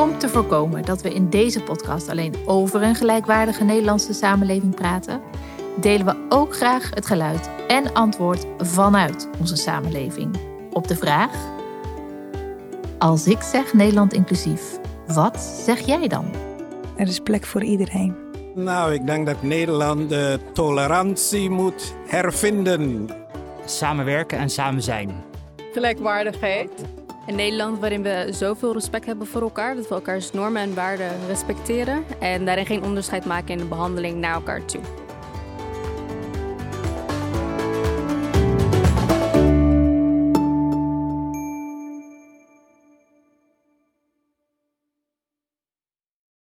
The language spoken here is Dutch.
Om te voorkomen dat we in deze podcast alleen over een gelijkwaardige Nederlandse samenleving praten, delen we ook graag het geluid en antwoord vanuit onze samenleving op de vraag: Als ik zeg Nederland inclusief, wat zeg jij dan? Er is plek voor iedereen. Nou, ik denk dat Nederland de tolerantie moet hervinden. Samenwerken en samen zijn. Gelijkwaardigheid. Een Nederland waarin we zoveel respect hebben voor elkaar, dat we elkaars normen en waarden respecteren en daarin geen onderscheid maken in de behandeling naar elkaar toe.